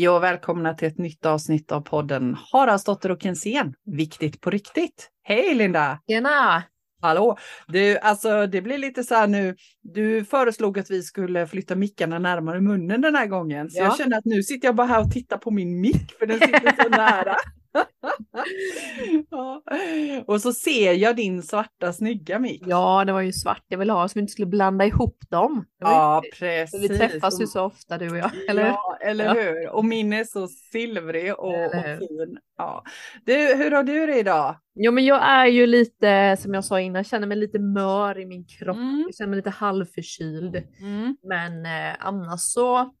Hej och välkomna till ett nytt avsnitt av podden Haraldsdotter och Kensén. Viktigt på riktigt. Hej Linda! Tjena! Hallå! Du, alltså det blir lite så här nu. Du föreslog att vi skulle flytta mickarna närmare munnen den här gången. Så Ja. jag känner att nu sitter jag bara här och tittar på min mick för den sitter så nära. Ja. Och så ser jag din svarta snygga mick. Ja, det var ju svart jag ville ha så vi inte skulle blanda ihop dem. Var ju- Ja, för precis. vi träffas ju så ofta du och jag, eller? Ja, eller Ja. hur? Och min är så silvrig och, och fin. Ja. Du, hur har du det idag? Jo, men jag är ju lite, som jag sa innan, känner mig lite mör i min kropp. Mm. Jag känner mig lite halvförkyld. Mm. Men eh, annars så,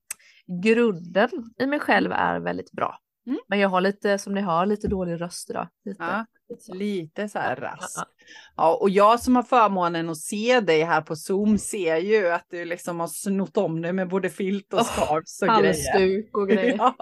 grunden i mig själv är väldigt bra. Mm. Men jag har lite, som ni hör, lite dålig röst idag. Lite, Ja, lite så. här rask. ja. Och jag som har förmånen att se dig här på Zoom ser ju att du liksom har snott om dig med både filt och scarves och grejer. Halsduk och grejer.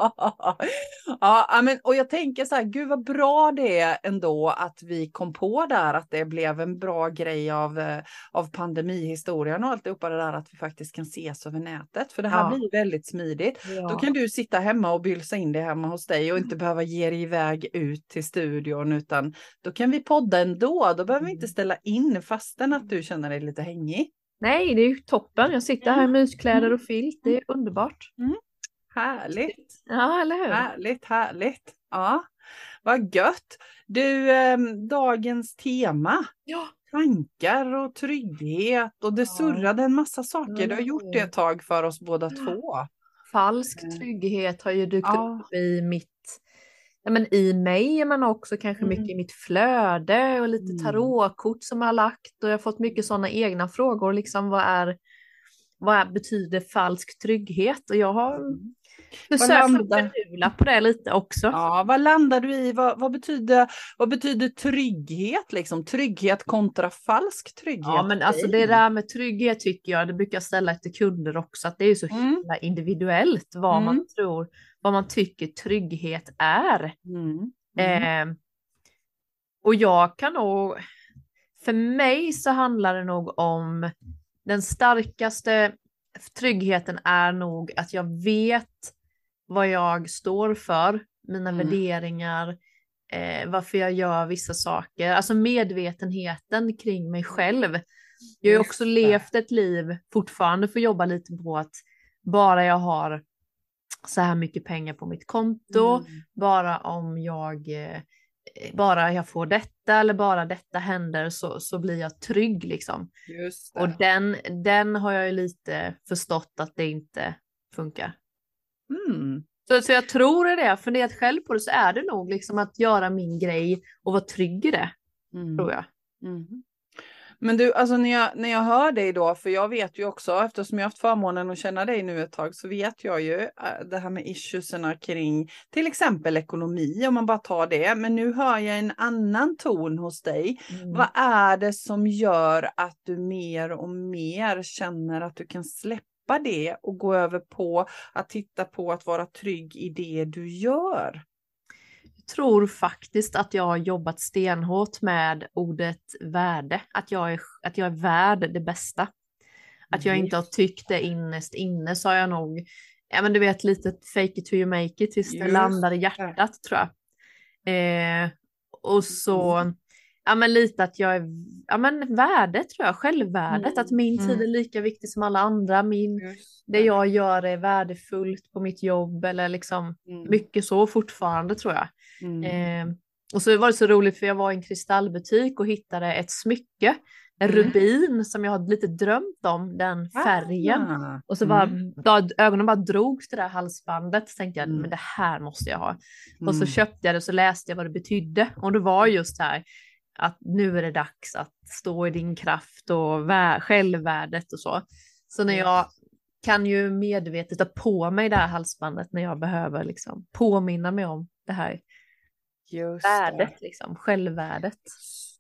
Ja. ja, men, och jag tänker så här, gud vad bra det är ändå att vi kom på där att det blev en bra grej av, eh, av pandemihistorien och alltihopa det där att vi faktiskt kan ses över nätet. För det här Ja. blir väldigt smidigt. Ja. Då kan du sitta hemma och bylsa in det hemma hos dig och inte behöva ge dig iväg ut till studion utan då kan vi podda ändå. Då behöver vi inte ställa in fastän att du känner dig lite hängig. Nej, det är ju toppen. Jag sitter här i myskläder och filt. Det är underbart. Härligt, Ja, eller hur? härligt, härligt. Ja, vad gött. Du, ehm, dagens tema. Ja. Tankar och trygghet och det Ja. surrade en massa saker. Du har gjort det Mm. ett tag för oss båda två. Falsk Mm. trygghet har ju dykt Ja. upp i mitt, ja men i mig men också kanske Mm. mycket i mitt flöde och lite Mm. tarotkort som jag har lagt och jag har fått mycket sådana egna frågor liksom vad är vad är, betyder falsk trygghet och jag har Mm. försökt förnula på det lite också. Ja, vad landar du i? Vad, vad, betyder, vad betyder trygghet? Liksom? Trygghet kontra falsk trygghet? Ja men alltså det där med trygghet tycker jag, det brukar jag ställa till kunder också, att det är så Mm. himla individuellt vad Mm. man tror, vad man tycker trygghet är. Mm. Mm. Eh, och jag kan nog, för mig så handlar det nog om den starkaste tryggheten är nog att jag vet vad jag står för, mina Mm. värderingar, eh, varför jag gör vissa saker, alltså medvetenheten kring mig själv. Jag har ju också levt ett liv, fortfarande får jobba lite på att bara jag har så här mycket pengar på mitt konto, Mm. bara om jag eh, bara jag får detta eller bara detta händer så, så blir jag trygg liksom. Just det. Och den, den har jag ju lite förstått att det inte funkar. Mm. Så, så jag tror det, jag funderat själv på det, så är det nog liksom att göra min grej och vara trygg i det, Mm. tror jag. Mm. Men du, alltså när jag, när jag hör dig då, för jag vet ju också, eftersom jag haft förmånen att känna dig nu ett tag, så vet jag ju äh, det här med issuesarna kring till exempel ekonomi, om man bara tar det. Men nu hör jag en annan ton hos dig. Mm. Vad är det som gör att du mer och mer känner att du kan släppa det och gå över på att titta på att vara trygg i det du gör? Tror faktiskt att jag har jobbat stenhårt med ordet värde, att jag är, att jag är värd det bästa. Att jag inte har tyckt det innerst inne har jag nog, ja men du vet lite fake it till you make it tills det Just landar i det. hjärtat tror jag. Eh, och så, ja men lite att jag är, ja men värdet tror jag, självvärdet, Mm, att min tid mm. är lika viktig som alla andra, min, det jag gör är värdefullt på mitt jobb eller liksom Mm. mycket så fortfarande tror jag. Mm. Eh, och så var det så roligt för jag var i en kristallbutik och hittade ett smycke, en Mm. rubin som jag hade lite drömt om, den färgen. Ah. Och så bara, Mm. då, ögonen bara drogs till det här halsbandet. Så tänkte jag, Mm. men det här måste jag ha. Och så Mm. köpte jag det och så läste jag vad det betydde. Och det var just det här att nu är det dags att stå i din kraft och vä- självvärdet och så. Så när jag kan ju medvetet ta på mig det här halsbandet när jag behöver liksom påminna mig om det här Just det. värdet, liksom, självvärdet.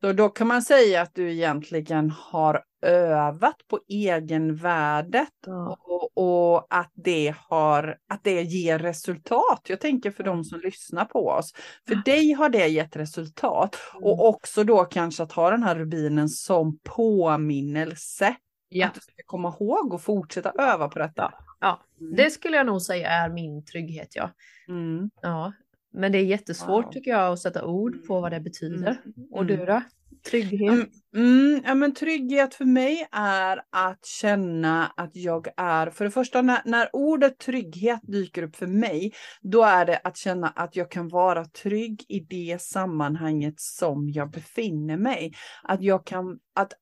Så då kan man säga att du egentligen har övat på egenvärdet Ja. och, och att, det har, att det ger resultat. Jag tänker för de som lyssnar på oss. För dig har det gett resultat. Mm. Och också då kanske att ha den här rubinen som påminnelse Ja. Att du ska komma ihåg och fortsätta öva på detta. Ja, Mm. det skulle jag nog säga är min trygghet. Ja. Mm. ja. Men det är jättesvårt Wow. tycker jag att sätta ord på vad det betyder. Mm. Och du då? Trygghet? Mm, mm, ja, men trygghet för mig är att känna att jag är, för det första när, när ordet trygghet dyker upp för mig, då är det att känna att jag kan vara trygg i det sammanhanget som jag befinner mig. Att jag kan, att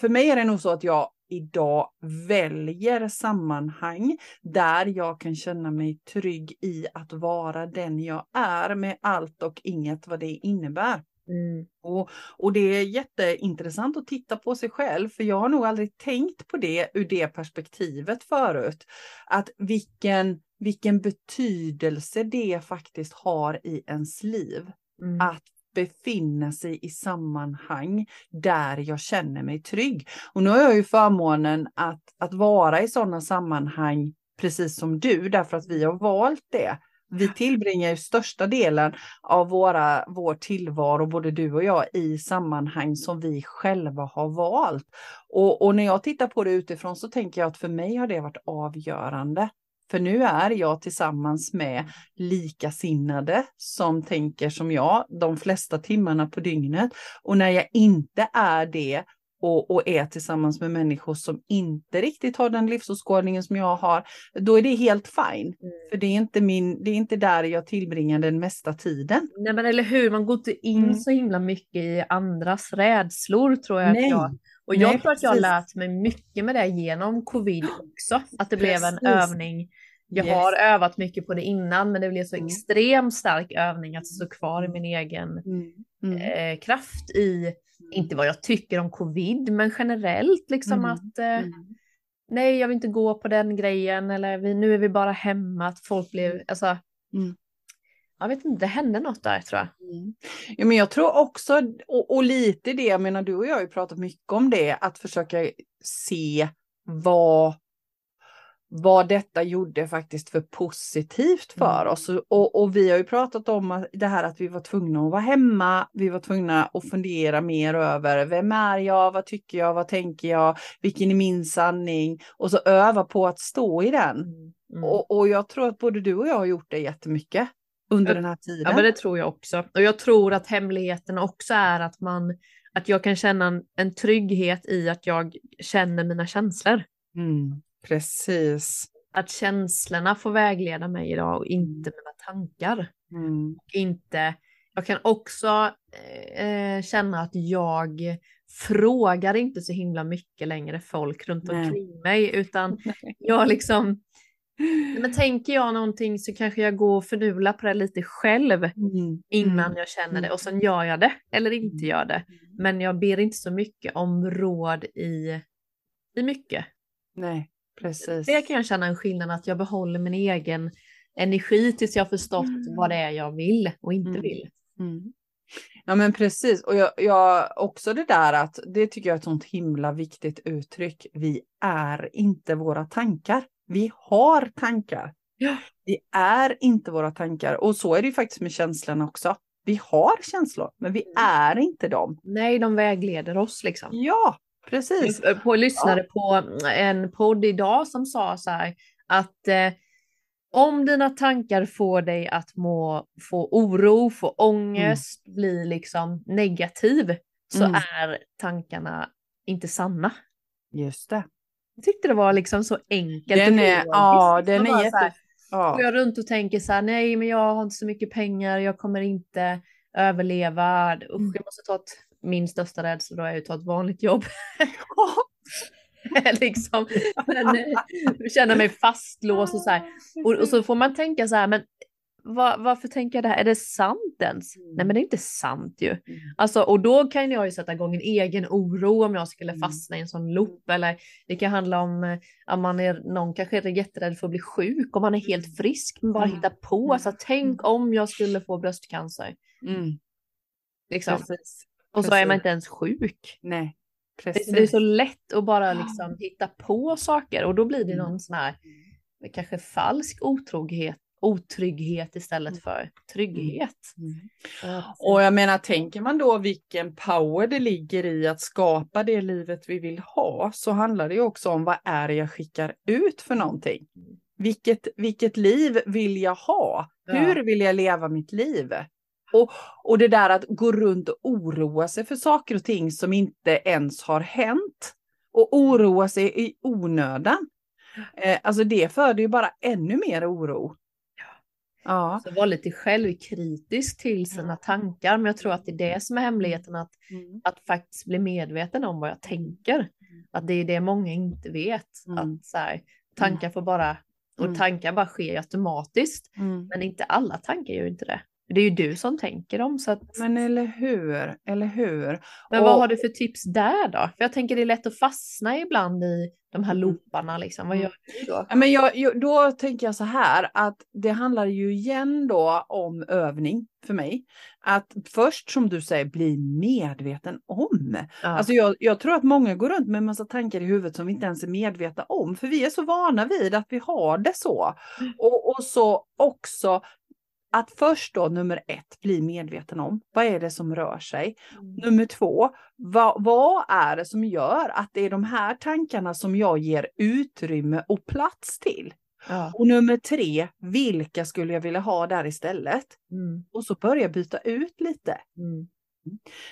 för mig är det nog så att jag idag väljer sammanhang där jag kan känna mig trygg i att vara den jag är med allt och inget vad det innebär. Mm. Och, och det är jätteintressant att titta på sig själv, för jag har nog aldrig tänkt på det ur det perspektivet förut. Att vilken, vilken betydelse det faktiskt har i ens liv. Mm. Att befinna sig i sammanhang där jag känner mig trygg. Och nu har jag ju förmånen att, att vara i sådana sammanhang precis som du, därför att vi har valt det. Vi tillbringar ju största delen av våra, vår tillvaro, både du och jag, i sammanhang som vi själva har valt. Och, och när jag tittar på det utifrån så tänker jag att för mig har det varit avgörande. För nu är jag tillsammans med likasinnade som tänker som jag de flesta timmarna på dygnet. Och när jag inte är det och, och är tillsammans med människor som inte riktigt har den livsåskådningen som jag har, då är det helt fine. Mm. För det är inte, min, det är inte där jag tillbringar den mesta tiden. Nej men eller hur, man går inte in Mm. så himla mycket i andras rädslor tror jag. Nej. Att jag och jag Nej, tror att jag precis. lärt mig mycket med det genom covid också. Att det blev en Precis. övning. Jag Yes. har övat mycket på det innan men det blev så Mm. extremt stark övning att stå kvar i min egen Mm. eh, kraft i, inte vad jag tycker om covid, men generellt liksom Mm. att eh, Mm. nej, jag vill inte gå på den grejen eller vi, nu är vi bara hemma, att folk blev, alltså, Mm. Jag vet inte, det hände något där tror jag. Mm. Ja, men jag tror också, och, och lite det, jag menar du och jag har ju pratat mycket om det, att försöka se vad, vad detta gjorde faktiskt för positivt för Mm. oss. Och, och vi har ju pratat om det här att vi var tvungna att vara hemma, vi var tvungna att fundera mer över vem är jag, vad tycker jag, vad tänker jag, vilken är min sanning? Och så öva på att stå i den. Mm. Och, och jag tror att både du och jag har gjort det jättemycket under den här tiden. Ja men det tror jag också. Och jag tror att hemligheten också är att man, att jag kan känna en, en trygghet i att jag känner mina känslor. Mm, precis. Att känslorna får vägleda mig idag och inte mina tankar. Mm, Och inte, jag kan också eh, känna att jag frågar inte så himla mycket längre folk runt Nej. omkring mig utan jag liksom men tänker jag någonting så kanske jag går och förnular på det lite själv mm, innan mm, jag känner mm. det och sen gör jag det eller inte Mm. gör det. Men jag ber inte så mycket om råd i, i mycket. Nej, precis. Det kan jag känna en skillnad att jag behåller min egen energi tills jag förstått Mm. vad det är jag vill och inte Mm. vill. Mm. Ja men precis och jag, jag också det där att det tycker jag är ett sånt himla viktigt uttryck. Vi är inte våra tankar. Vi har tankar. Ja. Vi är inte våra tankar och så är det ju faktiskt med känslorna också. Vi har känslor men vi är inte dem. Nej, de vägleder oss liksom. Ja, precis. Jag på, lyssnade på en podd idag som sa så här att eh, om dina tankar får dig att må, få oro, få ångest, bli liksom negativ så Mm. är tankarna inte sanna. Just det. Jag tyckte det var liksom så enkelt. Den är, ja, den är så här, jätte... Ja. Går jag runt och tänker så här, nej men jag har inte så mycket pengar, jag kommer inte överleva. Usch, Mm. jag måste ta ett, min största rädsla då är ju att ta ett vanligt jobb. liksom, men, eh, känna mig fastlåst och så här. Och, och så får man tänka så här, men va, varför tänker jag det här? Är det sant ens? Mm. Nej men det är inte sant ju. Mm. Alltså, och då kan jag ju sätta igång en egen oro om jag skulle Mm. fastna i en sån loop. Eller det kan handla om eh, att man är, någon kanske är jätterädd för att bli sjuk och man är helt frisk men bara Mm. hittar på. Alltså, tänk om jag skulle få bröstcancer. Mm. Liksom. Precis. Och så är man precis. inte ens sjuk. Nej, precis. det är så lätt att bara liksom hitta på saker och då blir det Mm. någon sån här kanske falsk otrohet otrygghet istället Mm. för trygghet. Och jag menar, tänker man då vilken power det ligger i att skapa det livet vi vill ha, så handlar det ju också om vad är det jag skickar ut för någonting? Vilket, vilket liv vill jag ha? Ja. Hur vill jag leva mitt liv? Och, och det där att gå runt och oroa sig för saker och ting som inte ens har hänt. Och oroa sig i onödan. Eh, alltså det föder ju bara ännu mer oro. Ja. Så var lite självkritisk till sina tankar, men jag tror att det är det som är hemligheten, att, Mm. att faktiskt bli medveten om vad jag tänker. Att det är det många inte vet. Mm. Att så här, tankar får bara, och Mm. tankar bara sker automatiskt, Mm. men inte alla tankar gör ju inte det. Det är ju du som tänker dem. Så att, Men eller hur, eller hur? men vad och- har du för tips där då? För jag tänker det är lätt att fastna ibland i de här Mm. looparna. Liksom. Vad gör du då? Ja, Men jag, jag, då tänker jag så här att det handlar ju igen då om övning för mig. Att först som du säger bli medveten om. Ja. Alltså jag, jag tror att många går runt med en massa tankar i huvudet som vi inte ens är medvetna om. För vi är så vana vid att vi har det så. Mm. Och, och så också att först då nummer ett bli medveten om. Vad är det som rör sig? Mm. Nummer två, vad, vad är det som gör att det är de här tankarna som jag ger utrymme och plats till? Ja. Och nummer tre, vilka skulle jag vilja ha där istället? Mm. Och så börja byta ut lite. Mm.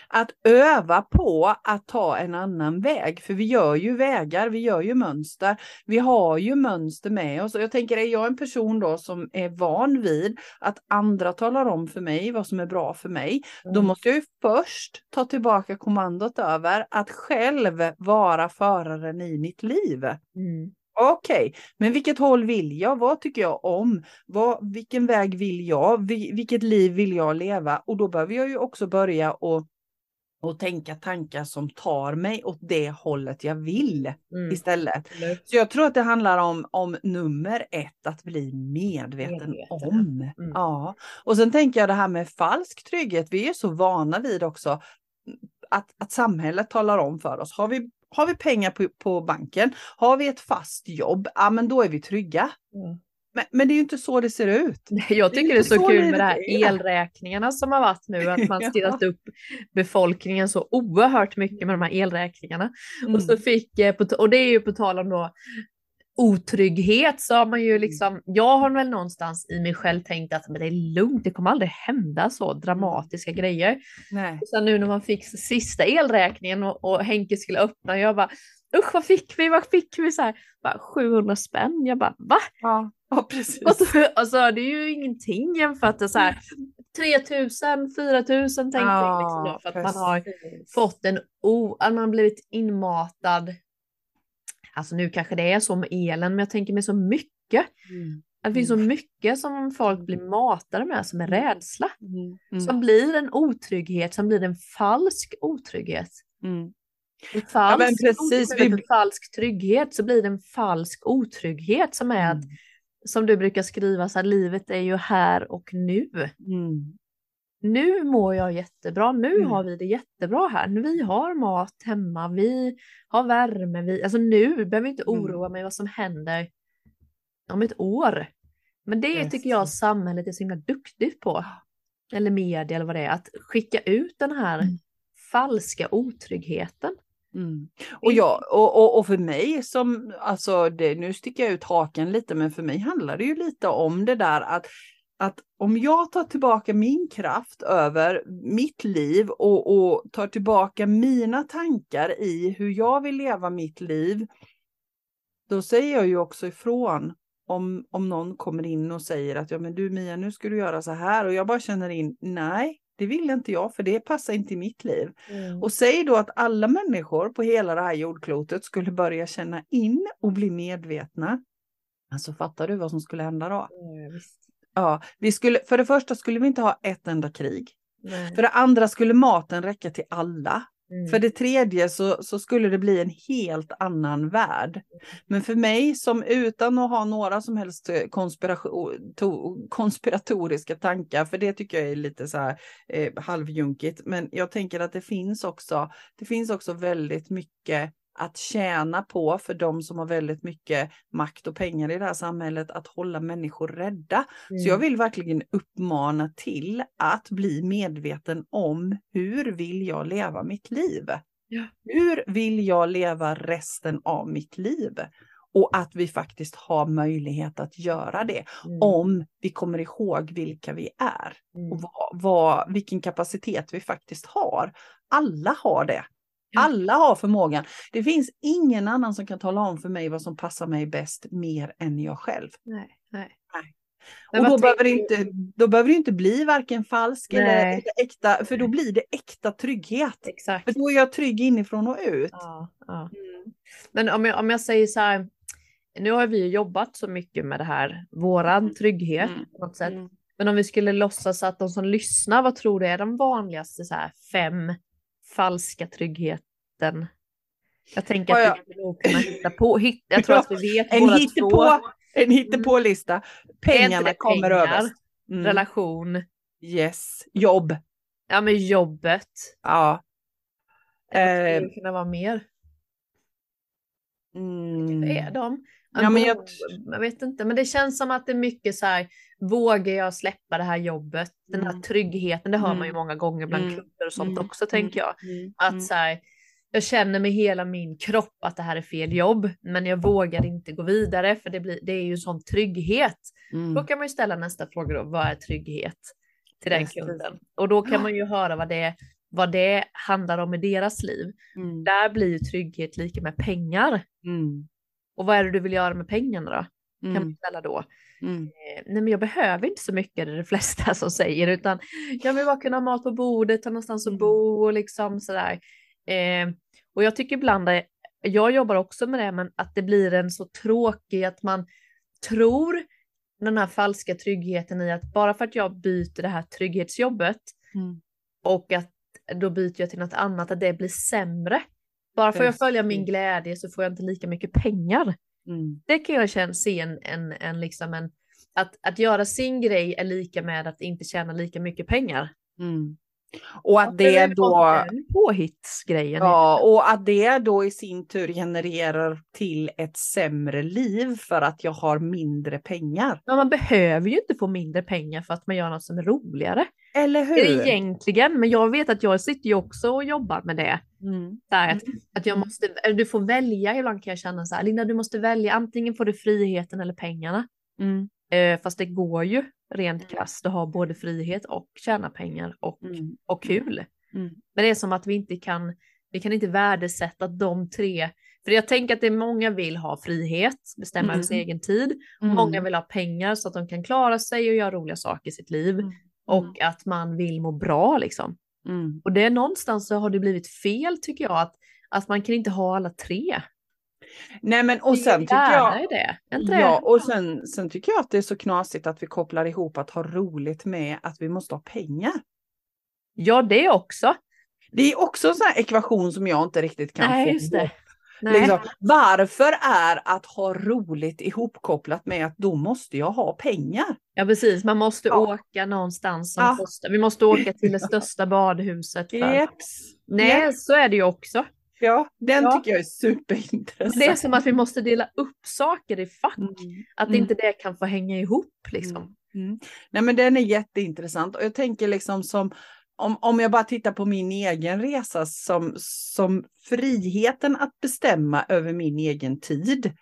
Att öva på att ta en annan väg, för vi gör ju vägar, vi gör ju mönster. Vi har ju mönster med oss. Och jag tänker, är jag en person då som är van vid att andra talar om för mig vad som är bra för mig, då Mm. måste jag ju först ta tillbaka kommandot över att själv vara föraren i mitt liv. Mm. Okej, men vilket håll vill jag? Vad tycker jag om? Vad, vilken väg vill jag? Vi, vilket liv vill jag leva? Och då behöver jag ju också börja och, och tänka tankar som tar mig åt det hållet jag vill Mm. istället. Eller- Så jag tror att det handlar om, om nummer ett, att bli medveten, Medveten. om. Mm. Ja. Och sen tänker jag det här med falsk trygghet, vi är så vana vid också att, att samhället talar om för oss. Har vi, har vi pengar på, på banken, har vi ett fast jobb, ja men då är vi trygga. Ja. Men, men det är ju inte så det ser ut. Jag Det är tycker det är så så kul med det här är. elräkningarna som har varit nu, att man stirrat upp befolkningen så oerhört mycket med de här elräkningarna. Mm. Och, så fick, eh, och det är ju på tal om då otrygghet så har man ju liksom, jag har väl någonstans i mig själv tänkt att men det är lugnt, det kommer aldrig hända så dramatiska grejer. Nej. Och sen nu när man fick sista elräkningen och, och Henke skulle öppna, jag bara usch vad fick vi, vad fick vi så här, bara 700 spänn, jag bara va? Ja, ja precis. Och så, alltså, det är ju ingenting jämfört med så här 3000, 4000 tänkte jag liksom då, för att man har fått en o, man blivit inmatad. Alltså nu kanske det är så med elen, men jag tänker med så mycket. Mm. Att det finns så mycket som folk blir matade med som är rädsla. Mm. Mm. Som blir en otrygghet, som blir en falsk otrygghet. Mm. En falsk men precis, vi- för falsk trygghet så blir det en falsk otrygghet som är att, Mm. som du brukar skriva, så här, livet är ju här och nu. Mm. Nu mår jag jättebra, nu Mm. har vi det jättebra här. Vi har mat hemma, vi har värme, vi, alltså nu behöver jag inte Mm. oroa mig vad som händer om ett år. Men det Yes. tycker jag samhället är så himla duktigt på. Eller media eller vad det är, att skicka ut den här Mm. falska otryggheten. Mm. Och, jag, och, och, och för mig som, alltså det, nu sticker jag ut haken lite, men för mig handlar det ju lite om det där att, att om jag tar tillbaka min kraft över mitt liv och, och tar tillbaka mina tankar i hur jag vill leva mitt liv, då säger jag ju också ifrån om, om någon kommer in och säger att ja men du Mia nu ska du göra så här och jag bara känner in nej det vill inte jag för det passar inte i mitt liv. Och säg då att alla människor på hela det här jordklotet skulle börja känna in och bli medvetna. Alltså fattar du vad som skulle hända då? Visst. Ja, vi skulle, för det första skulle vi inte ha ett enda krig. Nej. För det andra skulle maten räcka till alla. Mm. För det tredje så, så skulle det bli en helt annan värld. Men för mig som utan att ha några som helst eh, konspiratoriska tankar, för det tycker jag är lite så här eh, halvjunkigt, men jag tänker att det finns också, det finns också väldigt mycket att tjäna på för de som har väldigt mycket makt och pengar i det här samhället att hålla människor rädda. Mm. Så jag vill verkligen uppmana till att bli medveten om hur vill jag leva mitt liv? Ja. Hur vill jag leva resten av mitt liv? Och att vi faktiskt har möjlighet att göra det mm. om vi kommer ihåg vilka vi är mm. och vad, vad, vilken kapacitet vi faktiskt har. Alla har det. Alla har förmågan. Det finns ingen annan som kan tala om för mig vad som passar mig bäst mer än jag själv. Nej, nej. nej. Och då behöver, det inte, då behöver det inte bli varken falsk eller, eller, äkta, för då blir det äkta trygghet. Exakt. För då är jag trygg inifrån och ut. Ja, ja. Mm. Men om jag, om jag säger så här, nu har vi jobbat så mycket med det här, våran mm. trygghet mm. på något sätt. Mm. Men om vi skulle låtsas att de som lyssnar, vad tror du är de vanligaste så här, fem falska tryggheten? Jag tänker att vi nog kunna hitta på, hitta, jag tror att vi vet en båda två. På, en hittepålista. Pengarna kommer pengar, överst. Mm. Relation. Yes. Jobb. Ja men jobbet. Ja. Det skulle eh. kunna vara mer. Mm. Vilka är de? Ja, men jag... jag... vet inte, men det känns som att det är mycket så här, vågar jag släppa det här jobbet? Den här mm. tryggheten, det hör man ju mm. många gånger bland mm. kunder och sånt mm. också tänker jag. Mm. Att så här, jag känner med hela min kropp att det här är fel jobb, men jag vågar inte gå vidare för det, blir, det är ju sån trygghet. Då kan man ju ställa nästa fråga då, vad är trygghet till den kunden? Och då kan man ju höra vad det, vad det handlar om i deras liv. Där blir ju trygghet lika med pengar. Och vad är det du vill göra med pengarna då? Mm. Kan man ställa då. Mm. Eh, nej men jag behöver inte så mycket, det är de flesta som säger, utan jag vill bara kunna ha mat på bordet, ha någonstans att mm. bo och liksom sådär. Eh, och jag tycker ibland, jag jobbar också med det, men att det blir en så tråkig att man tror den här falska tryggheten i att bara för att jag byter det här trygghetsjobbet mm. och att då byter jag till något annat, att det blir sämre. Bara för att jag följer min glädje så får jag inte lika mycket pengar. Mm. Det kan jag känna, se en, en, en, liksom en att, att göra sin grej är lika med att inte tjäna lika mycket pengar. Mm. Och att det då... Påhittsgrejen. Ja, och att det då i sin tur genererar till ett sämre liv för att jag har mindre pengar. Men man behöver ju inte få mindre pengar för att man gör något som är roligare. Eller hur? Egentligen, men jag vet att jag sitter ju också och jobbar med det. Mm. Där, att, mm. att jag måste, du får välja, ibland kan jag känna så här, Linda du måste välja, antingen får du friheten eller pengarna. Mm. Eh, fast det går ju rent mm. krasst att ha både frihet och tjäna pengar och, mm. och kul. Mm. Men det är som att vi inte kan, vi kan inte värdesätta de tre, för jag tänker att det är många vill ha frihet, bestämma över sin egen tid, många vill ha pengar så att de kan klara sig och göra roliga saker i sitt liv och att man vill må bra liksom. Mm. Och det är någonstans så har det blivit fel tycker jag att, att man kan inte ha alla tre. Nej men och sen tycker jag. Det, ja och sen, sen tycker jag att det är så knasigt att vi kopplar ihop att ha roligt med att vi måste ha pengar. Ja det också. Det är också en sån här ekvation som jag inte riktigt kan Nej, få just det. Liksom, varför är att ha roligt ihopkopplat med att då måste jag ha pengar? Ja precis, man måste ja. åka någonstans som ja. kostar. Vi måste åka till det största badhuset. För... Jeps. Nej, Jeps. så är det ju också. Ja, den ja. tycker jag är superintressant. Det är som att vi måste dela upp saker i fack. Mm. Att mm. inte det kan få hänga ihop liksom. Mm. mm. Nej men den är jätteintressant och jag tänker liksom som om, om jag bara tittar på min egen resa som, som friheten att bestämma över min egen tid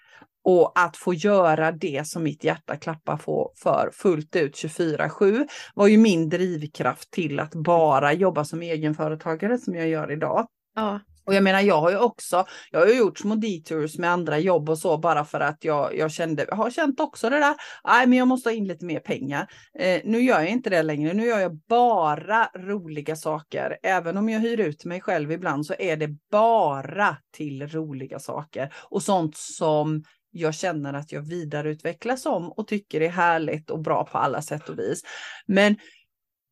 och att få göra det som mitt hjärta klappar för fullt ut 24-7 var ju min drivkraft till att bara jobba som egenföretagare som jag gör idag. Ja. Och jag menar, jag har ju också, jag har ju gjort små detours med andra jobb och så bara för att jag, jag kände, jag har känt också det där, nej men jag måste ha in lite mer pengar. Eh, nu gör jag inte det längre, nu gör jag bara roliga saker. Även om jag hyr ut mig själv ibland så är det bara till roliga saker och sånt som jag känner att jag vidareutvecklas om och tycker är härligt och bra på alla sätt och vis. Men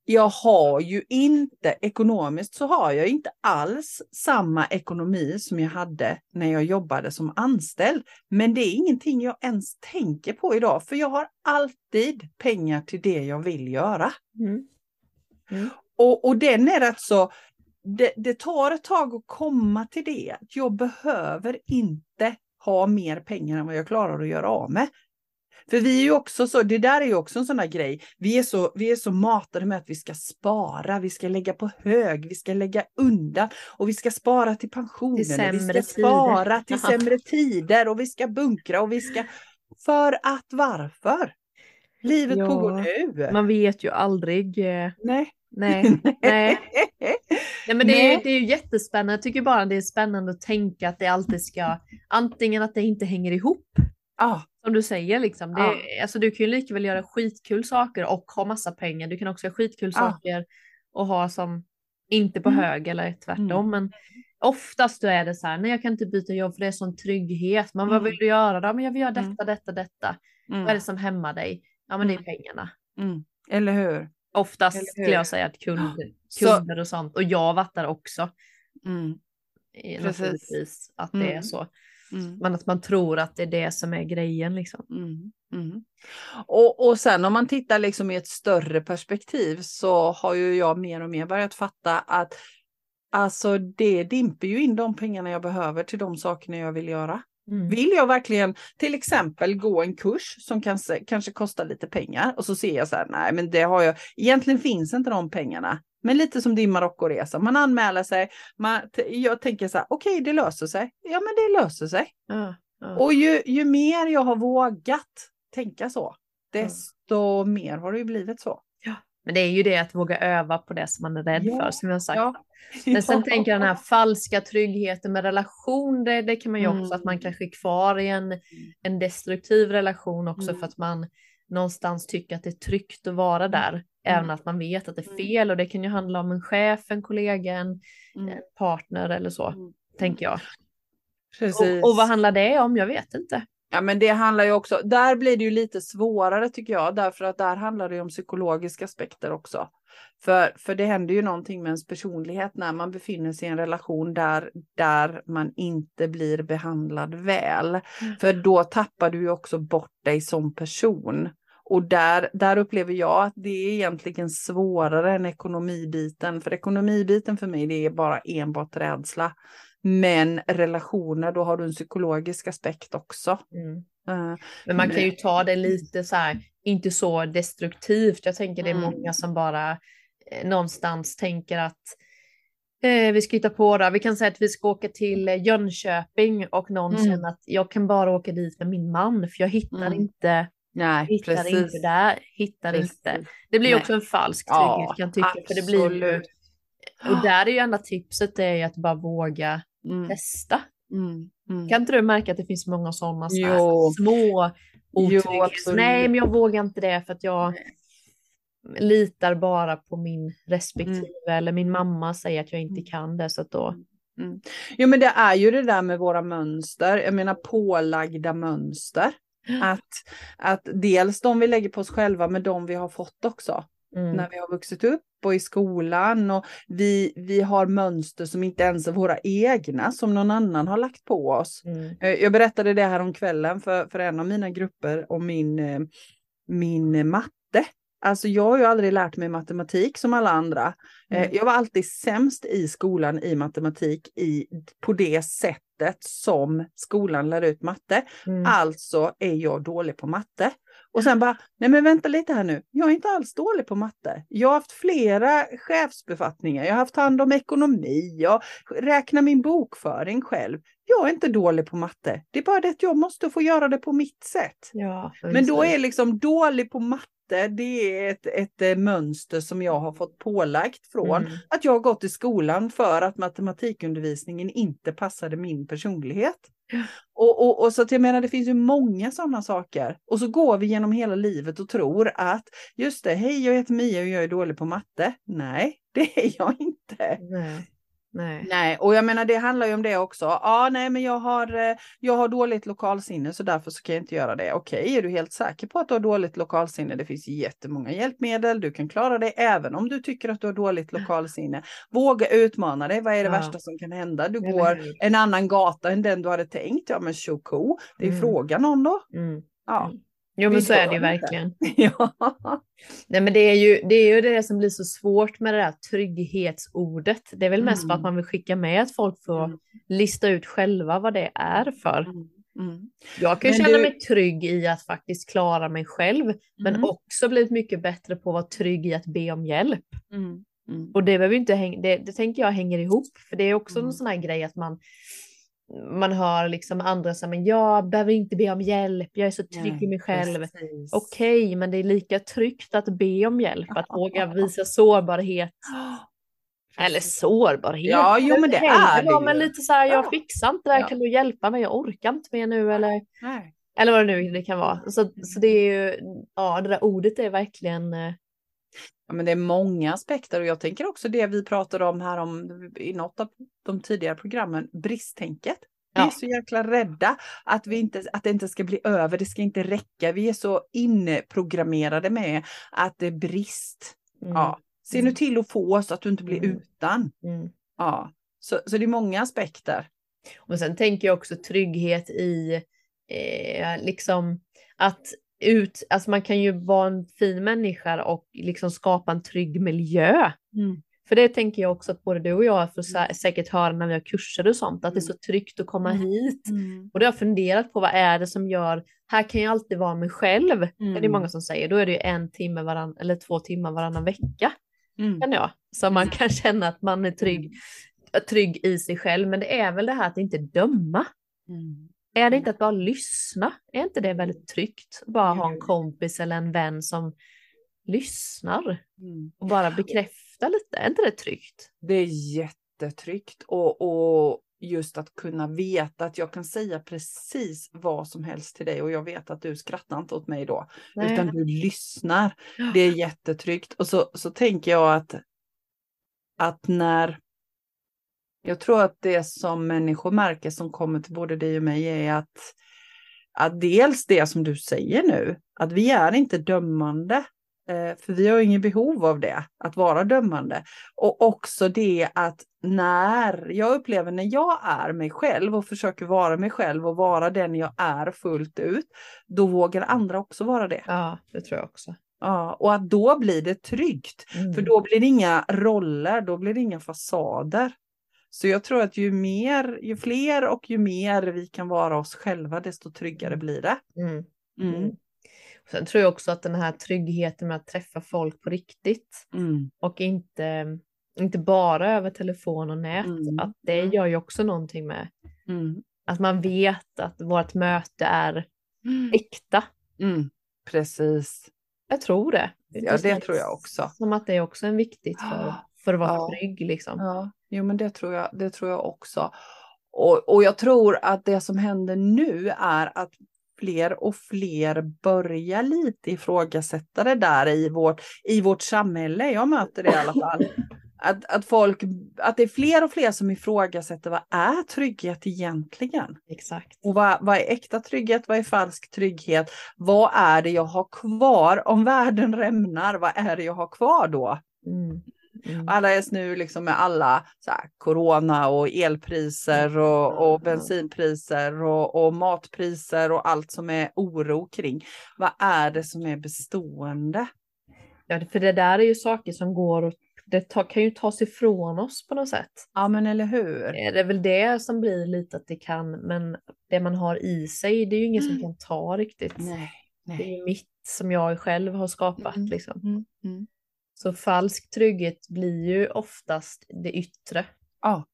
jag har ju inte, ekonomiskt så har jag inte alls samma ekonomi som jag hade när jag jobbade som anställd. Men det är ingenting jag ens tänker på idag, för jag har alltid pengar till det jag vill göra. Mm. Mm. Och, och den är rätt så det, det tar ett tag att komma till det. Jag behöver inte ha mer pengar än vad jag klarar att göra av med. För vi är ju också så, det där är ju också en sån där grej. Vi är, så, vi är så matade med att vi ska spara, vi ska lägga på hög, vi ska lägga undan och vi ska spara till pensionen. Vi ska spara till sämre tider och vi ska bunkra och vi ska... För att varför? Livet ja, pågår nu. Man vet ju aldrig. Eh, Nej. Nej, nej. nej men det är, det är ju jättespännande. Jag tycker bara det är spännande att tänka att det alltid ska, antingen att det inte hänger ihop. Ah. Som du säger liksom. Det, ah. alltså, du kan ju lika väl göra skitkul saker och ha massa pengar. Du kan också göra skitkul ah. saker och ha som inte på mm. hög eller tvärtom. Mm. Men oftast då är det så här, nej jag kan inte byta jobb för det är sån trygghet. Men mm. vad vill du göra då? Men jag vill göra mm. detta, detta, detta. Vad är det mm. som hämmar dig? Ja men det är mm. pengarna. Eller hur? Oftast skulle jag säga att kunder, kunder och sånt. Och jag vattar också. Mm. Naturligtvis att det är så. Mm. Men att man tror att det är det som är grejen liksom. Mm. Mm. Och, och sen om man tittar liksom i ett större perspektiv så har ju jag mer och mer börjat fatta att alltså det dimper ju in de pengarna jag behöver till de sakerna jag vill göra. Mm. Vill jag verkligen till exempel gå en kurs som kanske, kanske kostar lite pengar och så ser jag så här, nej men det har jag, egentligen finns inte de pengarna. Men lite som din Marockoresa, man anmäler sig, man, jag tänker så här, okej okay, det löser sig. Ja men det löser sig. Ja, ja. Och ju, ju mer jag har vågat tänka så, desto ja. mer har det ju blivit så. Ja. Men det är ju det att våga öva på det som man är rädd för, som jag sagt. Men sen tänker jag den här falska tryggheten med relation, det, det kan man ju också, mm. att man kanske är kvar i en, en destruktiv relation också mm. för att man någonstans tycker att det är tryggt att vara mm. där, mm. även att man vet att det är mm. fel och det kan ju handla om en chef, en kollega, en, mm. partner eller så, mm. tänker jag. Precis. Och, och vad handlar det om? Jag vet inte. Ja, men det handlar ju också, där blir det ju lite svårare tycker jag, därför att där handlar det om psykologiska aspekter också. För, för det händer ju någonting med ens personlighet när man befinner sig i en relation där, där man inte blir behandlad väl. Mm. För då tappar du ju också bort dig som person. Och där, där upplever jag att det är egentligen svårare än ekonomibiten. För ekonomibiten för mig, det är bara enbart rädsla. Men relationer, då har du en psykologisk aspekt också. Mm. Uh, men man kan ju ta det lite så här, inte så destruktivt. Jag tänker det är mm. många som bara eh, någonstans tänker att eh, vi ska hitta på det. Vi kan säga att vi ska åka till Jönköping och någon mm. känner att jag kan bara åka dit med min man för jag hittar mm. inte Nej, hittar precis. inte där, hittar precis. inte. Det blir Nej. också en falsk trygghet ja, kan jag tycka. För det blir ju, och där är ju enda tipset är att bara våga mm. testa. Mm, mm. Kan inte du märka att det finns många sådana små otryggheter? Nej, men jag vågar inte det för att jag Nej. litar bara på min respektive mm. eller min mamma säger att jag inte mm. kan det så att då. Mm. Jo, men det är ju det där med våra mönster. Jag menar pålagda mönster. Att, att dels de vi lägger på oss själva, men de vi har fått också. Mm. När vi har vuxit upp och i skolan och vi, vi har mönster som inte ens är våra egna som någon annan har lagt på oss. Mm. Eh, jag berättade det här om kvällen för, för en av mina grupper om min, eh, min matte. Alltså jag har ju aldrig lärt mig matematik som alla andra. Eh, mm. Jag var alltid sämst i skolan i matematik i, på det sättet som skolan lär ut matte. Mm. Alltså är jag dålig på matte. Och sen bara, nej men vänta lite här nu, jag är inte alls dålig på matte. Jag har haft flera chefsbefattningar, jag har haft hand om ekonomi, jag räknar min bokföring själv. Jag är inte dålig på matte, det är bara det att jag måste få göra det på mitt sätt. Ja, men då är liksom dålig på matte det är ett, ett, eh, mönster som jag har fått pålagt från mm. att jag har gått i skolan för att matematikundervisningen inte passade min personlighet. Och, och, och, så att jag menar, det finns ju många sådana saker. Och så går vi genom hela livet och tror att just det, hej jag heter Mia och jag är dålig på matte. Nej, det är jag inte. Nej. Nej. nej, och jag menar det handlar ju om det också. Ja, nej, men jag har, eh, jag har dåligt lokalsinne så därför så kan jag inte göra det. Okej, är du helt säker på att du har dåligt lokalsinne? Det finns jättemånga hjälpmedel. Du kan klara det även om du tycker att du har dåligt lokalsinne. Våga utmana dig. Vad är det ja. värsta som kan hända? Du går en annan gata än den du hade tänkt. Ja, men tjoko. Det är mm. frågan om då. Mm. Ja. Jo men så är det ju verkligen. Ja. Nej men det är, ju, det är ju det som blir så svårt med det där trygghetsordet. Det är väl mest för att Mm. man vill skicka med att folk får Mm. lista ut själva vad det är för. Mm. Mm. Jag kan ju känna du- mig trygg i att faktiskt klara mig själv, men Mm. också blivit mycket bättre på att vara trygg i att be om hjälp. Mm. Mm. Och det behöver inte hänga, det, det tänker jag hänger ihop, för det är också Mm. en sån här grej att man man hör liksom andra säga, men jag behöver inte be om hjälp, jag är så trygg i Nej, mig själv. Okej, men det är lika tryggt att be om hjälp, att våga visa sårbarhet. Eller sårbarhet. Ja, jo, men det är det vara, Men lite så här, jag Ja. fixar inte det här, Ja. kan du hjälpa mig? Jag orkar inte mer nu. Eller, Nej. eller vad det nu det kan vara. Så, Mm. så det är ju, ja det där ordet är verkligen, eh, Ja, men det är många aspekter och jag tänker också det vi pratade om här om i något av de tidigare programmen, bristtänket. Vi är så jäkla rädda att, vi inte, att det inte ska bli över, det ska inte räcka. Vi är så inprogrammerade med att det är brist. mm, Ja. Se nu till att få så att du inte blir Mm. utan. mm. Ja. Så, så det är många aspekter. Och sen tänker jag också trygghet i eh, liksom att ut, alltså man kan ju vara en fin människa och liksom skapa en trygg miljö. För det tänker jag också att både du och jag får sä- säkert höra när vi har kurser och sånt, att det är så tryggt att komma Mm. hit. Och det har jag funderat på, vad är det som gör, här kan jag alltid vara mig själv. Det är det Mm. många som säger, då är det ju en timme varann, eller två timmar varannan vecka, Mm. kan jag. Så man kan känna att man är trygg, trygg i sig själv. Men det är väl det här att inte döma. Mm. Är det inte att bara lyssna? Är inte det väldigt tryggt? Bara ha en Jo. kompis eller en vän som lyssnar Mm. och bara bekräfta lite. Är inte det tryggt? Det är jättetryggt och, och just att kunna veta att jag kan säga precis vad som helst till dig och jag vet att du skrattar inte åt mig då, utan du lyssnar. Det är jättetryggt. Och så, så tänker jag att, att när jag tror att det som människor märker som kommer till både dig och mig är att, att dels det som du säger nu, att vi är inte dömande. eh, För vi har ingen behov av det, att vara dömande. Och också det att när jag upplever när jag är mig själv och försöker vara mig själv och vara den jag är fullt ut, då vågar andra också vara det. Ja, det tror jag också. Ja, och att då blir det tryggt. Mm. För då blir det inga roller, då blir det inga fasader. Så jag tror att ju mer, ju fler och ju mer vi kan vara oss själva, desto tryggare blir det. Mm. Mm. Mm. Sen tror jag också att den här tryggheten med att träffa folk på riktigt Mm. och inte, inte bara över telefon och nät, Mm. att det Mm. gör ju också någonting med Mm. att man vet att vårt möte är äkta. Mm. Precis. Jag tror det. Ja, det känns tror jag också. Som att det är också en viktigt för, för att vara Ja. trygg liksom. Ja, jo men det tror jag, det tror jag också. Och, och jag tror att det som händer nu är att fler och fler börjar lite ifrågasätta det där i vårt, i vårt samhälle. Jag möter det i alla fall. Att, att, folk, att det är fler och fler som ifrågasätter vad är trygghet egentligen? Exakt. Och vad, vad är äkta trygghet? Vad är falsk trygghet? Vad är det jag har kvar? Om världen rämnar, vad är det jag har kvar då? Mm. Mm. Alla är nu liksom med alla så här, corona och elpriser och, och bensinpriser och, och matpriser och allt som är oro kring. Vad är det som är bestående? Ja, för det där är ju saker som går och det kan ju tas ifrån oss på något sätt. Ja, men eller hur? Det är väl det som blir lite att det kan, men det man har i sig, det är ju ingen som kan ta riktigt. Nej. Det är nej. ju mitt som jag själv har skapat Mm. liksom. Så falsk trygghet blir ju oftast det yttre. Ja.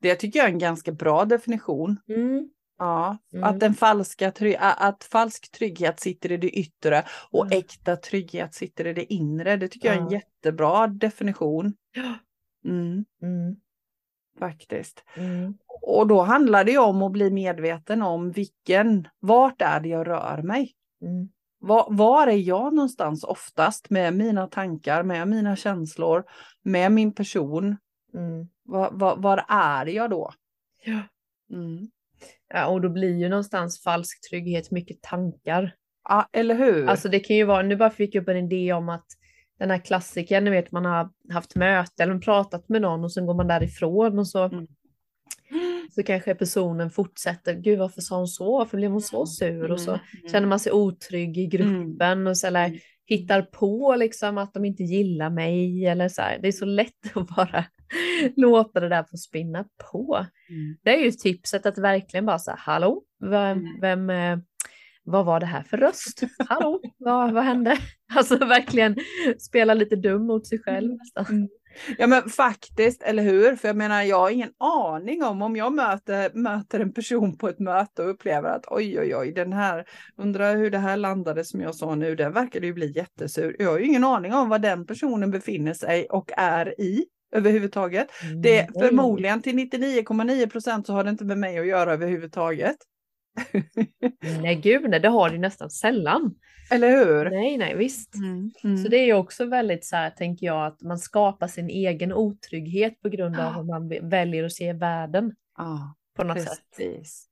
Det tycker jag är en ganska bra definition. Mm. Ja, Mm. att, den falska att falsk trygghet sitter i det yttre och Mm. äkta trygghet sitter i det inre. Det tycker jag är en jättebra definition. Mm, Mm. faktiskt. Mm. Och då handlar det ju om att bli medveten om vilken, vart är det jag rör mig? Var, var är jag någonstans oftast med mina tankar, med mina känslor, med min person? Mm. Var, var, var är jag då? Ja. Mm. ja, och då blir ju någonstans falsk trygghet mycket tankar. Ja, eller hur? Alltså det kan ju vara, nu bara fick jag upp en idé om att den här klassikern, ni vet man har haft möte eller pratat med någon och sen går man därifrån och så Mm. Så kanske personen fortsätter, gud varför sa hon så, varför blev hon så sur? Och så Mm. känner man sig otrygg i gruppen och så eller Mm. hittar på liksom att de inte gillar mig eller så här. Det är så lätt att bara låta det där få spinna på. Mm. Det är ju tipset att verkligen bara säga hallå, vem, Mm. vem, eh, vad var det här för röst? Hallå, vad, vad hände? Alltså verkligen spela lite dum mot sig själv Mm. Ja men faktiskt, eller hur? För jag menar, jag har ingen aning om om jag möter, möter en person på ett möte och upplever att oj oj oj, den här, undrar hur det här landade som jag sa nu, den verkar ju bli jättesur. Jag har ju ingen aning om vad den personen befinner sig och är i överhuvudtaget. Det förmodligen till 99,9 procent så har det inte med mig att göra överhuvudtaget. Nej gud, nej, det har du nästan sällan. Eller hur? Nej, nej, visst. Mm. Mm. Så det är ju också väldigt så här, tänker jag, att man skapar sin egen otrygghet på grund av Ja. hur man väljer att se världen Ja. på något sätt. Precis.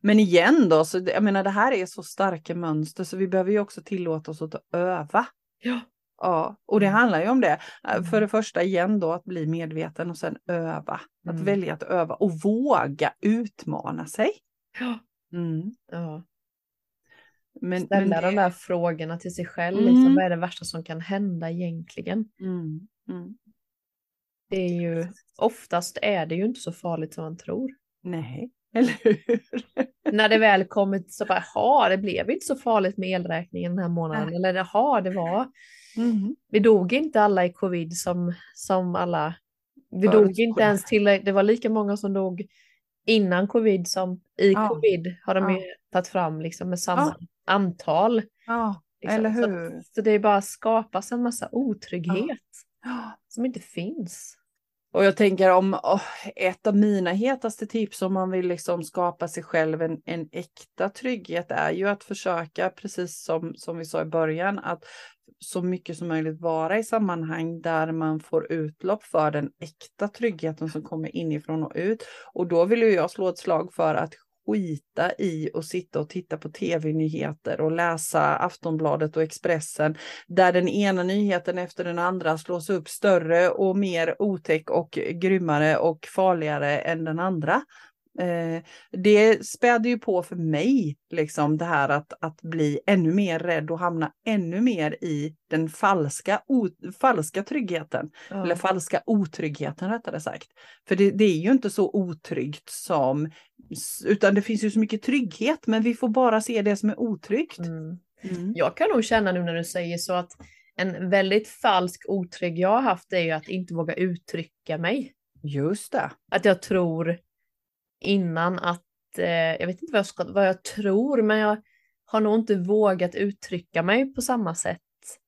Men igen då, så jag menar det här är så starka mönster så vi behöver ju också tillåta oss att öva. Ja. Ja, och det Mm. handlar ju om det. Eh, Mm. För det första igen då att bli medveten och sen öva. Att Mm. välja att öva och våga utmana sig. Ja. Mm. ja. Men, Ställa men de där frågorna till sig själv. Mm. Liksom, vad är det värsta som kan hända egentligen? mm. Mm. Det är ju, oftast är det ju inte så farligt som man tror. Nej, eller hur? När det väl kommit så bara, jaha, det blev inte så farligt med elräkningen den här månaden. Nej. Eller jaha, det var, Mm. vi dog inte alla i covid som, som alla, vi dog Förutspådde. inte ens till, det var lika många som dog innan covid som i Ja. covid har de Ja. ju tagit fram liksom med samma antal. Ja, Liksom. eller Så, hur? så det är bara skapas en massa otrygghet Ja. som inte finns. Och jag tänker om oh, ett av mina hetaste tips om man vill liksom skapa sig själv en, en äkta trygghet är ju att försöka, precis som, som vi sa i början, att så mycket som möjligt vara i sammanhang där man får utlopp för den äkta tryggheten som kommer inifrån och ut. Och då vill ju jag slå ett slag för att skita i och sitta och titta på tv-nyheter och läsa Aftonbladet och Expressen där den ena nyheten efter den andra slås upp större och mer otäck och grymmare och farligare än den andra. Eh, det späder ju på för mig, liksom det här att, att bli ännu mer rädd och hamna ännu mer i den falska, o, falska tryggheten. Ja. Eller falska otryggheten rättare sagt. För det, det är ju inte så otryggt som, utan det finns ju så mycket trygghet, men vi får bara se det som är otryggt. Mm. Mm. Jag kan nog känna nu när du säger så att en väldigt falsk otrygg jag har haft är ju att inte våga uttrycka mig. Just det. Att jag tror innan att, eh, jag vet inte vad jag, ska, vad jag tror, men jag har nog inte vågat uttrycka mig på samma sätt.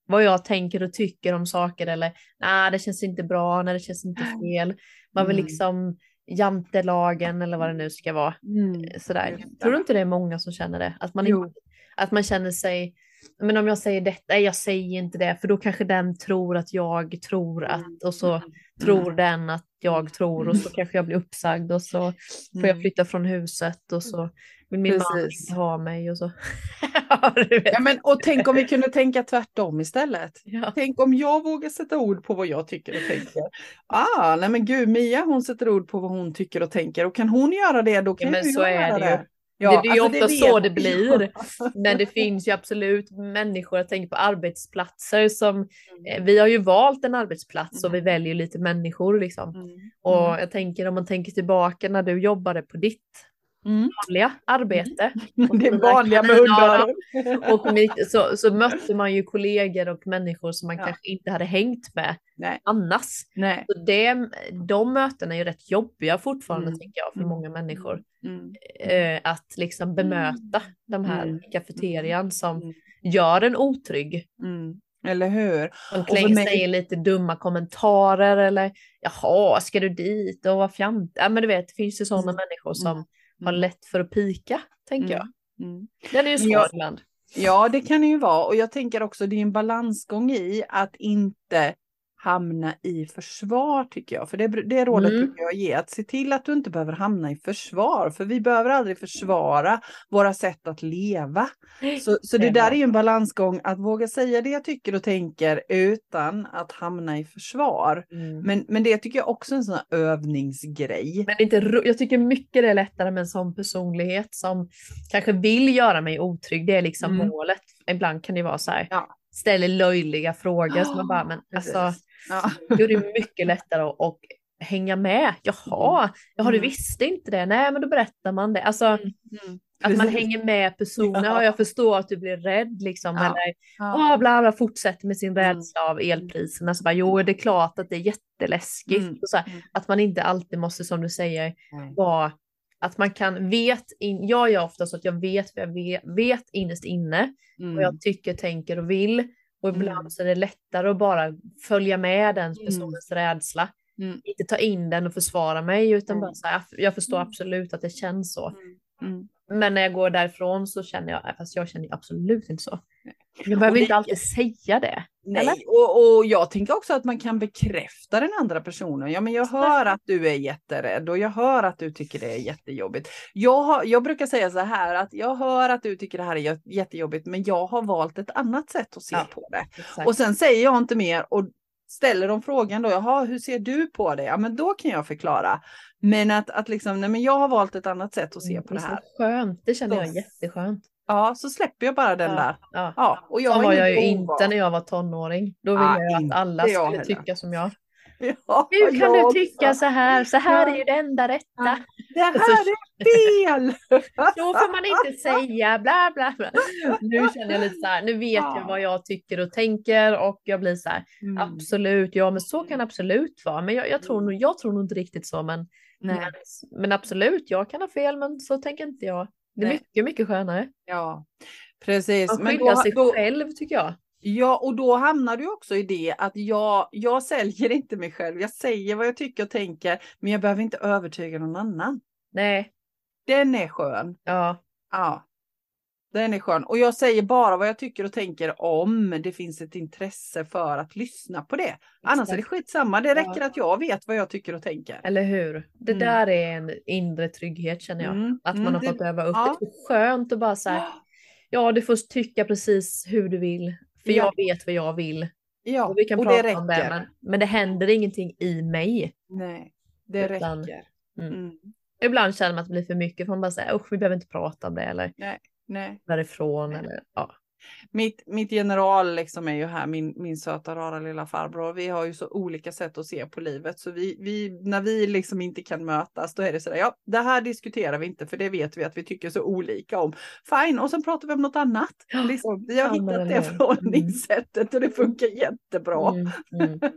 Vad jag tänker och tycker om saker eller nej, det känns inte bra, nej, det känns inte fel. Man vill Mm. liksom jantelagen eller vad det nu ska vara. Mm. Sådär. Just det. Tror du inte det är många som känner det? Att man, inte, att man känner sig, men om jag säger detta, nej jag säger inte det, för då kanske den tror att jag tror att, och så tror den att jag tror och så kanske jag blir uppsagd och så får jag Mm. flytta från huset och så vill min man Precis. inte ha mig och så. ja. Ja, men, och tänk om vi kunde tänka tvärtom istället. Ja. Tänk om jag vågar sätta ord på vad jag tycker och tänker. Ah, nej men gud, Mia hon sätter ord på vad hon tycker och tänker och kan hon göra det då kan Ja, men så jag är göra det ju. det. det, det är ju alltså, ofta så vet det blir. Men det finns ju absolut människor, jag tänker på arbetsplatser som, eh, vi har ju valt en arbetsplats och vi Mm. väljer lite människor liksom. Mm. Och Mm. jag tänker om man tänker tillbaka när du jobbade på ditt Mm. vanliga arbete. Det är vanliga med hundöron. Och mitt, så, så mötte man ju kollegor och människor som man Ja. kanske inte hade hängt med Nej. annars. Nej. Så det, de mötena är ju rätt jobbiga fortfarande Mm. tänker jag för Mm. många människor. Mm. Eh, att liksom bemöta de här Mm. kafeterian som Mm. gör en otrygg. Mm. Eller hur? De klänger mig- säger lite dumma kommentarer eller jaha, ska du dit och vad fjant? Ja men du vet, det finns ju sådana Mm. människor som Mm. Har lätt för att pika, tänker jag. Mm. Den är ju svår ibland. Ja, det kan det ju vara. Och jag tänker också det är en balansgång i att inte hamna i försvar tycker jag. För det, det rådet Mm. brukar jag ge. Att se till att du inte behöver hamna i försvar. För vi behöver aldrig försvara våra sätt att leva. Så, så det Det är där är ju en balansgång. Att våga säga det jag tycker och tänker utan att hamna i försvar. Mm. Men, men det tycker jag också är en sån här övningsgrej. Men inte, jag tycker mycket det är lättare med en sån personlighet som kanske vill göra mig otrygg. Det är liksom Mm. målet. Ibland kan det vara så här, Ja. ställer löjliga frågor som man bara, men Precis. alltså, Ja. då är det mycket lättare att, hänga med. Jaha, jaha, du Mm. visste inte det. Nej, men då berättar man det. Alltså, Mm. att man hänger med personen. Ja. Ja, jag förstår att du blir rädd liksom. Ja. Eller, Ja. åh, bla, bla, fortsätter med sin Mm. rädsla av elpriserna. Så bara, jo, det är klart att det är jätteläskigt. Mm. Så Mm. Att man inte alltid måste, som du säger, vara att man kan vet, in, jag gör ofta så att jag vet vad jag vet, vet innerst inne vad Mm. jag tycker, tänker och vill. Och ibland Mm. så är det lättare att bara följa med den personens rädsla. Mm. Inte ta in den och försvara mig utan Mm. bara så här, jag förstår Mm. absolut att det känns så. Mm. Men när jag går därifrån så känner jag, fast jag känner absolut inte så. Och behöver det- inte alltid säga det. Nej, Eller? och, och jag tänker också att man kan bekräfta den andra personen. Ja, men jag hör att du är jätterädd och jag hör att du tycker det är jättejobbigt. Jag, har, jag brukar säga så här att jag hör att du tycker det här är jä- jättejobbigt, men jag har valt ett annat sätt att se Ja. på det. Exakt. Och sen säger jag inte mer och ställer de frågan då, jaha, hur ser du på det? Ja, men då kan jag förklara. Men att, att liksom, nej men jag har valt ett annat sätt att se Mm, på det så här. Skönt, det känner jag jätteskönt. Ja, så släpper jag bara den ja, där. Ja. Ja, och jag Så har var jag ju inte när jag var tonåring. Då ville Ah, jag att alla skulle tycka som jag. Ja, Hur kan du tycka så här? Så här Ja. är ju det enda rätta. Ja. Det här Alltså, är fel! Så får man inte säga, bla bla bla. Nu känner jag lite så här, nu vet Ja. jag vad jag tycker och tänker och jag blir så här, Mm. absolut, ja men så kan absolut vara. Men jag, jag, tror, nog, jag tror nog inte riktigt så, men, men, men absolut, jag kan ha fel, men så tänker inte jag. Det är mycket, mycket skönare. Ja, precis. Man skyddar sig då, själv tycker jag. ja, och då hamnar du också i det att jag, jag säljer inte mig själv. Jag säger vad jag tycker och tänker, men jag behöver inte övertyga någon annan. Nej, Den är skön. ja, Ja, den är skön. Och jag säger bara vad jag tycker och tänker om det finns ett intresse för att lyssna på det. Annars är det exakt. skitsamma. Det Ja. räcker att jag vet vad jag tycker och tänker. Eller hur? Det Mm. där är en inre trygghet känner jag. Mm, Att mm, man har det- fått öva upp. ja. Det är skönt att bara säga, ja du får tycka precis hur du vill. För Ja. jag vet vad jag vill. Ja, Och vi kan och prata det om det, men, men det händer ingenting i mig. Nej, det Utan- räcker. Mm. Mm. Ibland känner man att det blir för mycket, för man bara säger usch vi behöver inte prata om det eller Nej. Därifrån. Nej. Eller, ja. Mitt, mitt general liksom är ju här, min, min söta rara lilla farbror. Vi har ju så olika sätt att se på livet. Så vi, vi, när vi liksom inte kan mötas, då är det sådär, ja, det här diskuterar vi inte, för det vet vi att vi tycker så olika om. Fine, och sen pratar vi om något annat. Liksom, vi har ja, hittat det förhållningssättet och det funkar jättebra. Mm, mm.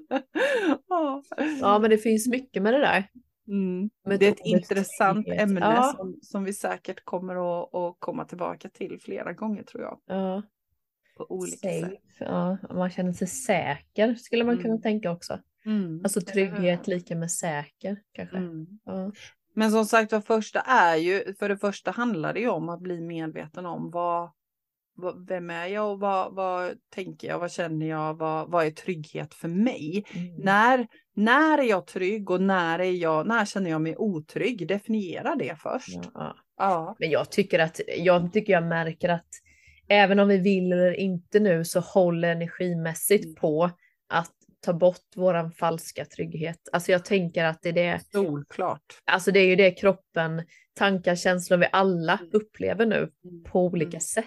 Ja. ja men det finns mycket med det där. Mm. Det är ett intressant ämne Ja. som, som vi säkert kommer att, att komma tillbaka till flera gånger tror jag. Ja. På olika Safe. sätt. Ja, man känner sig säker skulle man kunna Mm. tänka också. Mm. Alltså trygghet lika med säker kanske. Mm. Ja. Men som sagt, vad första är ju, för det första handlar det ju om att bli medveten om vad vem är jag och vad, vad tänker jag, vad känner jag, vad, vad är trygghet för mig? Mm. När, när är jag trygg och när, är jag, när känner jag mig otrygg? Definiera det först. Ja, ja. Men jag tycker att jag tycker jag märker att även om vi vill eller inte nu så håller energimässigt Mm. på att ta bort våran falska trygghet. Alltså jag tänker att det är det, Solklart. alltså det är ju det kroppen, tankar, känslor vi alla Mm. upplever nu Mm. på olika Mm. sätt.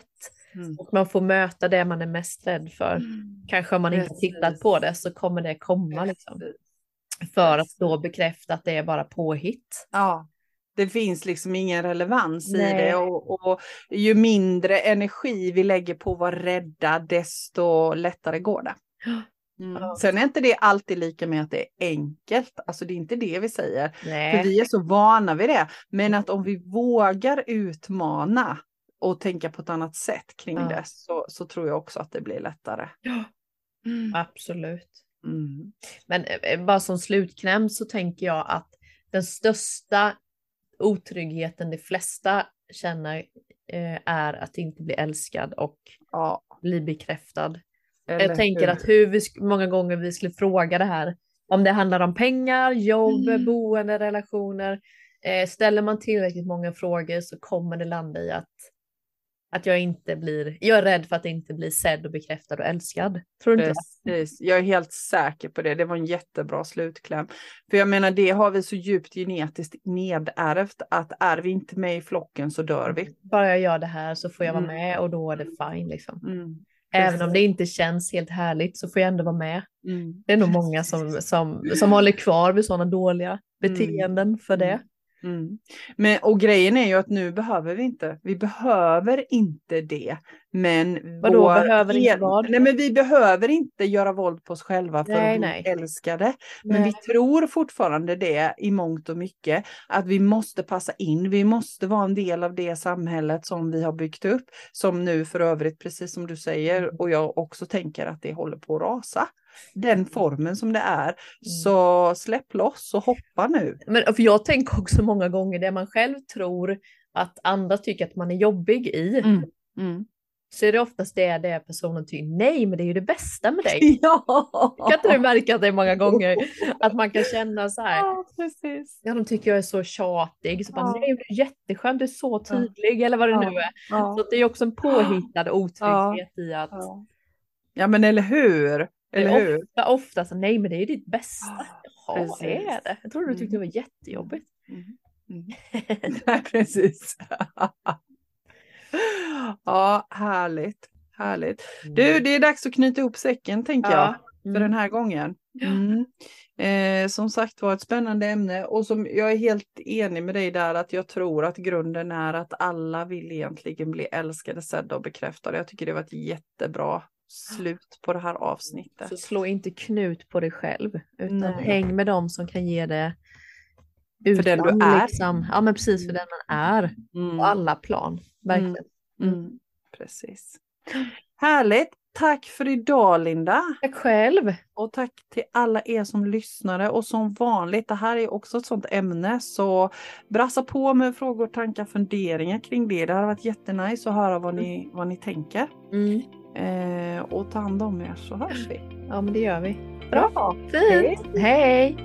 Mm. Och man får möta det man är mest rädd för. Kanske om man inte Precis. tittat på det så kommer det komma liksom. För att då bekräfta att det är bara påhitt. Ja, det finns liksom ingen relevans i Nej. det och, och ju mindre energi vi lägger på att vara rädda, desto lättare går det. Mm. Sen är inte det alltid lika med att det är enkelt, alltså det är inte det vi säger, för vi är så vana vid det. Men att om vi vågar utmana och tänka på ett annat sätt kring Ja. det så, så tror jag också att det blir lättare. Ja. Mm. Absolut. Mm. Men eh, bara som slutkläm så tänker jag att den största otryggheten de flesta känner eh, är att inte bli älskad och Ja, bli bekräftad. Eller jag tänker hur? att hur vi, många gånger vi skulle fråga det här, om det handlar om pengar, jobb, Mm. boende, relationer. Eh, ställer man tillräckligt många frågor så kommer det landa i att, att jag inte blir, jag är rädd för att inte bli sedd och bekräftad och älskad. Tror du inte? Precis, jag är helt säker på det. Det var en jättebra slutkläm. För jag menar, det har vi så djupt genetiskt nedärvt att är vi inte med i flocken så dör vi. Bara jag gör det här så får jag vara Mm. med och då är det fine liksom. Mm. Även om det inte känns helt härligt så får jag ändå vara med. Mm. Det är nog många som, som, som håller kvar vid sådana dåliga Mm. beteenden för det. Mm. Men, och grejen är ju att nu behöver vi inte. Vi behöver inte det. Men Vadå, vår behöver inte vad? Nej, men vi behöver inte göra våld på oss själva för Nej, att bli nej. älskade. Men Nej. vi tror fortfarande det i mångt och mycket. Att vi måste passa in. Vi måste vara en del av det samhället som vi har byggt upp. Som nu för övrigt, precis som du säger, och jag också tänker att det håller på att rasa. Den formen som det är. Så släpp loss och hoppa nu. Men för jag tänker också många gånger det man själv tror att andra tycker att man är jobbig i. Mm. Mm. Så är det oftast det, det personen tycker, nej men det är ju det bästa med dig. Ja, Kan inte du märka det många gånger att man kan känna så här, Ja, precis. ja de tycker jag är så tjatig, så bara, Ja. nej men du är jätteskönt, du är så tydlig eller vad det Ja. nu är. Så Ja. det är också en påhittad otrygghet i att Ja. ja, men eller hur? Eller hur? ofta, ofta så, nej men det är ju ditt bästa. Jaha, Precis. är det? Jag trodde du tyckte det var jättejobbigt. Mm. Mm. Nej, precis. ja, härligt. Härligt. Du, det är dags att knyta ihop säcken tänker jag. ja. För Mm. den här gången. Mm. Eh, som sagt var ett spännande ämne och som jag är helt enig med dig där att jag tror att grunden är att alla vill egentligen bli älskade, sedda och bekräftade. Jag tycker det var ett jättebra slut på det här avsnittet. Så slå inte knut på dig själv, utan Nej. häng med dem som kan ge det För den du utan, är. Liksom. Ja men precis för den man är, Mm. på alla plan. Verkligen. Mm. Precis. Härligt. Tack för idag Linda. Tack själv. Och tack till alla er som lyssnade. Och som vanligt, det här är också ett sånt ämne. Så brassa på med frågor, tankar, funderingar kring det. Det har varit jättenice att höra vad ni, vad ni tänker. Mm. Eh, och ta hand om er så hörs vi. Ja men det gör vi. Bra. Fint. Hej.